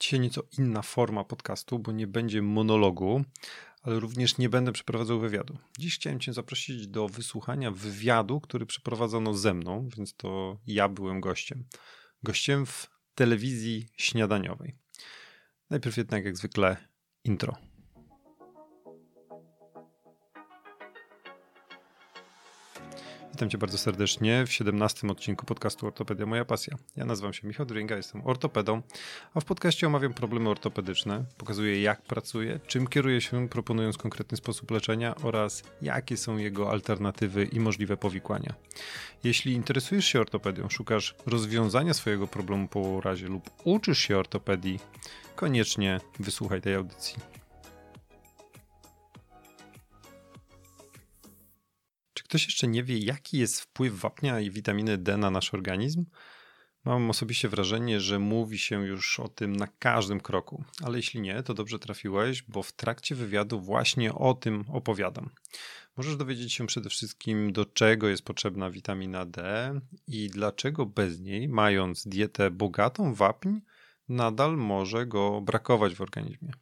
Dzisiaj nieco inna forma podcastu, bo nie będzie monologu, ale również nie będę przeprowadzał wywiadu. Dziś chciałem Cię zaprosić do wysłuchania wywiadu, który przeprowadzono ze mną, więc to ja byłem gościem. Gościem w telewizji śniadaniowej. Najpierw jednak, jak zwykle, intro. Witam Cię bardzo serdecznie w 17 odcinku podcastu Ortopedia Moja Pasja. Ja nazywam się Michał Dringa, jestem ortopedą, a w podcaście omawiam problemy ortopedyczne, pokazuję jak pracuję, czym kieruję się proponując konkretny sposób leczenia oraz jakie są jego alternatywy i możliwe powikłania. Jeśli interesujesz się ortopedią, szukasz rozwiązania swojego problemu po urazie lub uczysz się ortopedii, koniecznie wysłuchaj tej audycji. Ktoś jeszcze nie wie, jaki jest wpływ wapnia i witaminy D na nasz organizm? Mam osobiście wrażenie, że mówi się już o tym na każdym kroku, ale jeśli nie, to dobrze trafiłeś, bo w trakcie wywiadu właśnie o tym opowiadam. Możesz dowiedzieć się przede wszystkim, do czego jest potrzebna witamina D i dlaczego bez niej, mając dietę bogatą w wapń, nadal może go brakować w organizmie.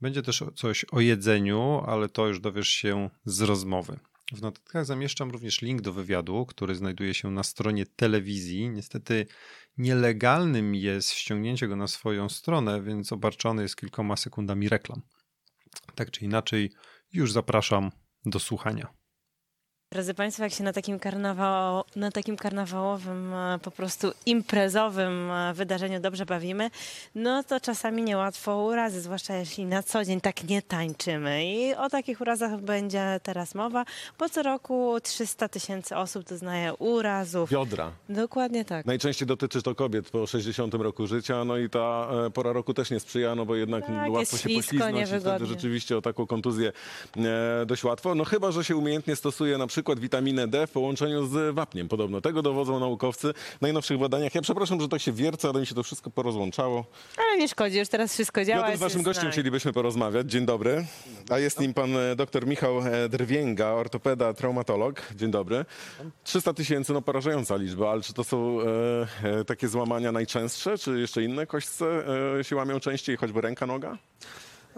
Będzie też coś o jedzeniu, ale to już dowiesz się z rozmowy. W notatkach zamieszczam również link do wywiadu, który znajduje się na stronie telewizji. Niestety nielegalnym jest ściągnięcie go na swoją stronę, więc obarczony jest kilkoma sekundami reklam. Tak czy inaczej, już zapraszam do słuchania. Drodzy Państwo, jak się na takim, karnawał, na takim karnawałowym, e, po prostu imprezowym e, wydarzeniu dobrze bawimy, no to czasami niełatwo urazy, zwłaszcza jeśli na co dzień tak nie tańczymy. I o takich urazach będzie teraz mowa, bo co roku 300 tysięcy osób doznaje urazów. Biodra. Dokładnie tak. Najczęściej dotyczy to kobiet po 60 roku życia, no i ta e, pora roku też nie sprzyja, no bo jednak Tak, łatwo się poślizgnąć i wtedy rzeczywiście o taką kontuzję dość łatwo. No chyba, że się umiejętnie stosuje na przykład witaminę D w połączeniu z wapniem. Podobno tego dowodzą naukowcy w najnowszych badaniach. Ja przepraszam, że tak się wiercę, ale mi się to wszystko porozłączało. Ale nie szkodzi, już teraz wszystko działa. Ja z waszym gościem znane. chcielibyśmy porozmawiać. Dzień dobry. A jest nim pan e, dr Michał e, Drwięga, ortopeda, traumatolog. Dzień dobry. 300 tysięcy, no porażająca liczba, ale czy to są e, e, takie złamania najczęstsze, czy jeszcze inne kośćce e, się łamią częściej, choćby ręka, noga?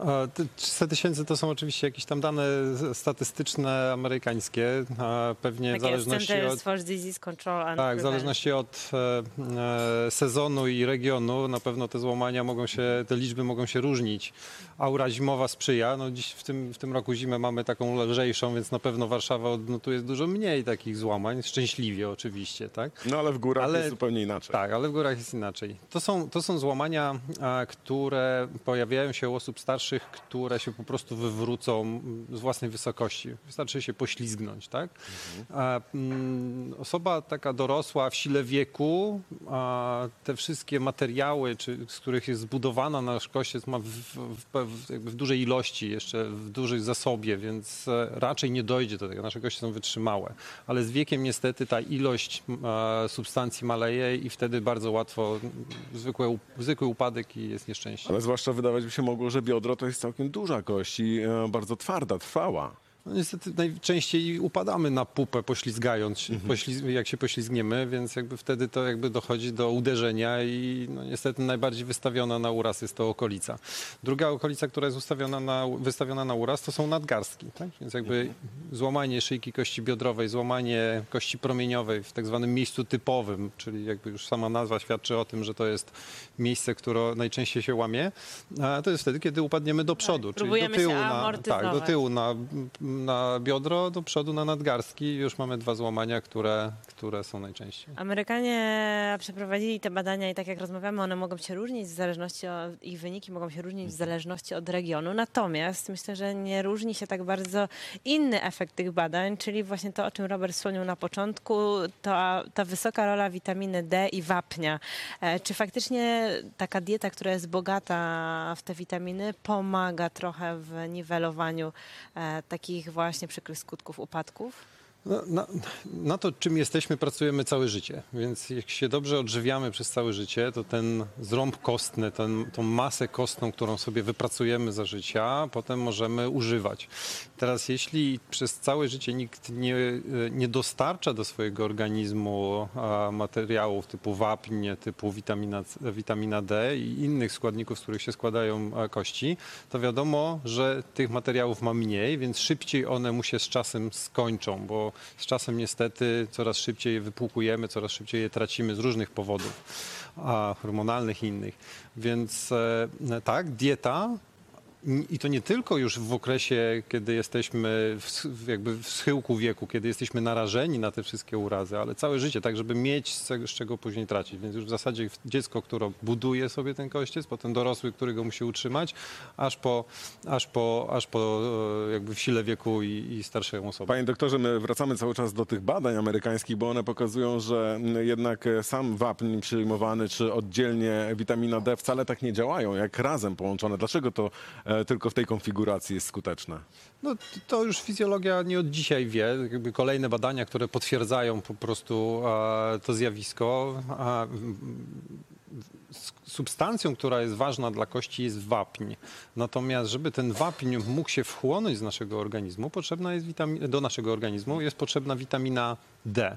A te 300 tysięcy to są oczywiście jakieś tam dane statystyczne amerykańskie, pewnie w Tak zależności od... Disease Control and Tak, w zależności od e, e, sezonu i regionu na pewno te złamania mogą się, te liczby mogą się różnić. Aura zimowa sprzyja. No dziś w tym, w tym roku zimę mamy taką lżejszą, więc na pewno Warszawa odnotuje dużo mniej takich złamań. Szczęśliwie oczywiście, tak? No ale w górach Ale- jest zupełnie inaczej. Tak, ale w górach jest inaczej. To są, to są złamania, a, które pojawiają się u osób starszych, które się po prostu wywrócą mm, z własnej wysokości. Wystarczy się poślizgnąć, tak? A, mm, osoba taka dorosła w sile wieku, te wszystkie materiały, czy, z których jest zbudowana nasz kościec, ma w, w, w, w dużej ilości, jeszcze w dużej zasobie, więc e, raczej nie dojdzie do tego. Nasze kości są wytrzymałe. Ale z wiekiem niestety ta ilość e, substancji maleje i wtedy bardzo łatwo zwykłe, zwykły upadek i jest nieszczęście. Ale zwłaszcza wydawać by się mogło, że biodro to jest całkiem duża kość i e, bardzo twarda, trwała. No niestety najczęściej upadamy na pupę poślizgając się, Mhm. pośliz- jak się poślizgniemy, więc jakby wtedy to jakby dochodzi do uderzenia i no niestety najbardziej wystawiona na uraz jest to okolica. Druga okolica, która jest ustawiona na, wystawiona na uraz to są nadgarstki, tak? więc jakby Mhm. złamanie szyjki kości biodrowej, złamanie kości promieniowej w tak zwanym miejscu typowym, czyli jakby już sama nazwa świadczy o tym, że to jest miejsce, które najczęściej się łamie, a to jest wtedy, kiedy upadniemy do przodu, czyli do tyłu, się na, tak, do tyłu na, na biodro, do przodu na nadgarstki już mamy dwa złamania, które, które są najczęściej. Amerykanie przeprowadzili te badania i tak jak rozmawiamy, one mogą się różnić w zależności od, ich wyniki mogą się różnić w zależności od regionu. Natomiast myślę, że nie różni się tak bardzo inny efekt tych badań, czyli właśnie to, o czym Robert wspomniał na początku, to ta wysoka rola witaminy D i wapnia. E, Czy faktycznie taka dieta, która jest bogata w te witaminy, pomaga trochę w niwelowaniu e, takich właśnie przykrych skutków upadków? No, na, na, to, czym jesteśmy, pracujemy całe życie. Więc jak się dobrze odżywiamy przez całe życie, to ten zrąb kostny, ten, tą masę kostną, którą sobie wypracujemy za życia, potem możemy używać. Teraz, jeśli przez całe życie nikt nie, nie dostarcza do swojego organizmu materiałów typu wapń, typu witamina, witamina D i innych składników, z których się składają kości, to wiadomo, że tych materiałów ma mniej, więc szybciej one mu się z czasem skończą, bo z czasem niestety coraz szybciej je wypłukujemy, coraz szybciej je tracimy z różnych powodów, a hormonalnych i innych. Więc e, tak, dieta i to nie tylko już w okresie, kiedy jesteśmy w, jakby w schyłku wieku, kiedy jesteśmy narażeni na te wszystkie urazy, ale całe życie, tak żeby mieć z, z czego później tracić. Więc już w zasadzie dziecko, które buduje sobie ten kościec, potem dorosły, który go musi utrzymać, aż po, aż po, aż po e, jakby w sile wieku i, i starszej osoby. Panie doktorze, my wracamy cały czas do tych badań amerykańskich, bo one pokazują, że jednak sam wapń przyjmowany, czy oddzielnie witamina D wcale tak nie działają, jak razem połączone. Dlaczego to E, tylko w tej konfiguracji jest skuteczne? No to już fizjologia nie od dzisiaj wie. Kolejne badania, które potwierdzają po prostu to zjawisko. Substancją, która jest ważna dla kości jest wapń. Natomiast, żeby ten wapń mógł się wchłonąć z naszego organizmu, potrzebna jest do naszego organizmu jest potrzebna witamina D.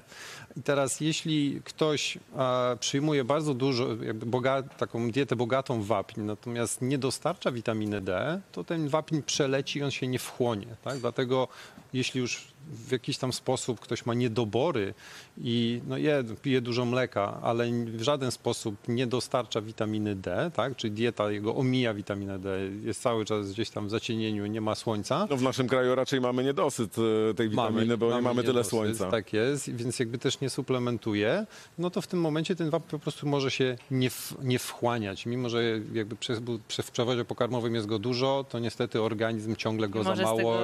I teraz, jeśli ktoś e, przyjmuje bardzo dużo, boga, taką dietę bogatą w wapń, natomiast nie dostarcza witaminy D, to ten wapń przeleci i on się nie wchłonie. Tak? Dlatego, jeśli już w jakiś tam sposób ktoś ma niedobory i no je, pije dużo mleka, ale w żaden sposób nie dostarcza witaminy D, tak? czyli dieta jego omija witaminę D, jest cały czas gdzieś tam w zacienieniu, nie ma słońca. No w naszym kraju raczej mamy niedosyt e, tej witaminy, mamy, bo mamy nie mamy tyle słońca. Tak jest, więc jakby też nie suplementuje, no to w tym momencie ten wapń po prostu może się nie, w, nie wchłaniać. Mimo, że jakby przez, w przewodzie pokarmowym jest go dużo, to niestety organizm ciągle go za mało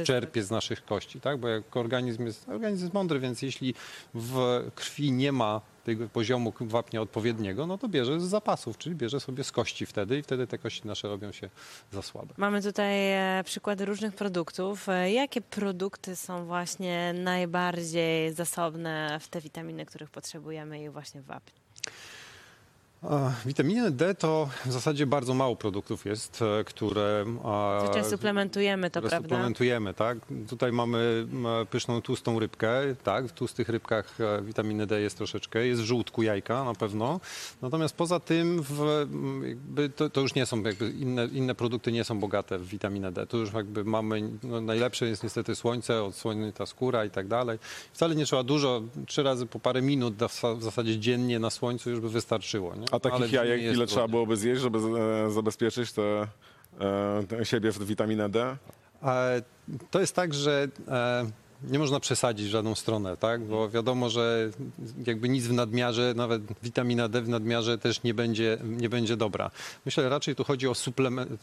i czerpie z naszych kości, tak? Bo jak organizm jest, organizm jest mądry, więc jeśli w krwi nie ma tego poziomu wapnia odpowiedniego, no to bierze z zapasów, czyli bierze sobie z kości wtedy i wtedy te kości nasze robią się za słabe. Mamy tutaj e, przykłady różnych produktów. E, jakie produkty są właśnie najbardziej zasobne w te witaminy, których potrzebujemy i właśnie wapń? Witaminy D to w zasadzie bardzo mało produktów jest, e, które... Zwyczaj suplementujemy to, prawda? Suplementujemy, tak. Tutaj mamy pyszną, tłustą rybkę, tak. W tłustych rybkach e, witaminy D jest troszeczkę, jest w żółtku jajka na pewno. Natomiast poza tym w, to, to, już nie są, jakby inne, inne produkty nie są bogate w witaminę D. Tu już jakby mamy, no najlepsze jest niestety słońce, odsłonięta skóra i tak dalej. Wcale nie trzeba dużo, trzy razy po parę minut w zasadzie dziennie na słońcu już by wystarczyło. Nie? A takich jajek ile trzeba byłoby zjeść, żeby e, zabezpieczyć te, te siebie w witaminę D? To jest tak, że e, nie można przesadzić w żadną stronę, tak? Bo wiadomo, że jakby nic w nadmiarze, nawet witamina D w nadmiarze też nie będzie, nie będzie dobra. Myślę, raczej tu chodzi o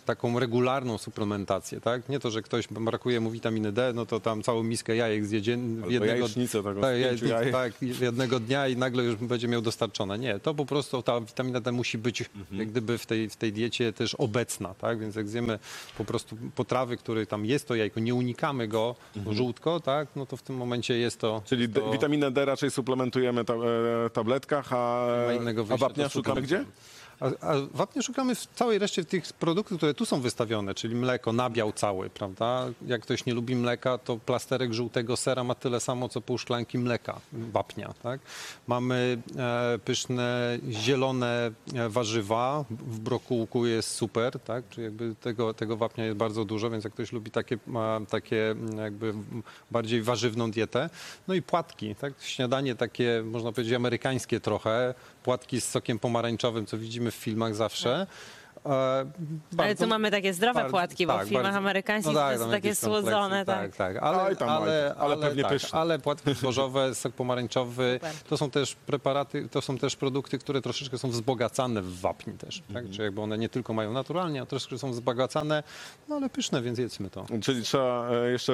taką regularną suplementację, tak? Nie to, że ktoś brakuje mu witaminy D, no to tam całą miskę jajek zje jednego, tak, tak, jednego dnia i nagle już będzie miał dostarczone. Nie, to po prostu ta witamina D musi być mhm. jak gdyby w tej, w tej diecie też obecna, tak? Więc jak zjemy po prostu potrawy, który tam jest to jajko, nie unikamy go mhm. żółtko, tak? No to w tym momencie jest to... Czyli to... witaminę D raczej suplementujemy ta, e, tabletkach, a, a wapnia szukamy gdzie? A, a wapnie szukamy w całej reszcie tych produktów, które tu są wystawione, czyli mleko, nabiał cały, prawda? Jak ktoś nie lubi mleka, to plasterek żółtego sera ma tyle samo, co pół szklanki mleka, wapnia, tak? Mamy e, pyszne, zielone e, warzywa, w brokułku jest super, tak? Czyli jakby tego, tego wapnia jest bardzo dużo, więc jak ktoś lubi takie, takie jakby bardziej warzywną dietę. No i płatki, tak? Śniadanie takie, można powiedzieć, amerykańskie trochę, płatki z sokiem pomarańczowym, co widzimy w filmach zawsze. E, ale tu mamy takie zdrowe bardzo, płatki, bo tak, w filmach bardzo, amerykańskich no tak, to są takie słodzone. Tak, tak. Ale, ale, ale, ale, pewnie tak, pyszne. Ale płatki zbożowe, sok pomarańczowy, to są też preparaty, to są też produkty, które troszeczkę są wzbogacane w wapń też. Tak? Mhm. Czyli jakby one nie tylko mają naturalnie, a troszeczkę są wzbogacane, no ale pyszne, więc jedzmy to. Czyli trzeba e, jeszcze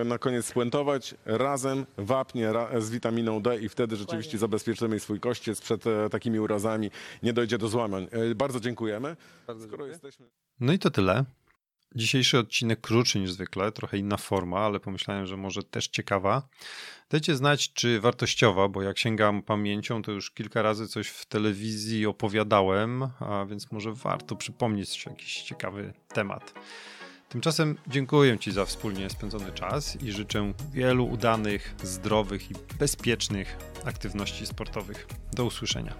e, na koniec spuentować razem wapnie z witaminą D i wtedy rzeczywiście zabezpieczymy swój kościec przed takimi urazami. Nie dojdzie do złamań. Bardzo dziękujemy. Bardzo jesteśmy... No i to tyle. Dzisiejszy odcinek krótszy niż zwykle, trochę inna forma, ale pomyślałem, że może też ciekawa. Dajcie znać, czy wartościowa, bo jak sięgam pamięcią, to już kilka razy coś w telewizji opowiadałem, a więc może warto przypomnieć jakiś ciekawy temat. Tymczasem dziękuję Ci za wspólnie spędzony czas i życzę wielu udanych, zdrowych i bezpiecznych aktywności sportowych. Do usłyszenia.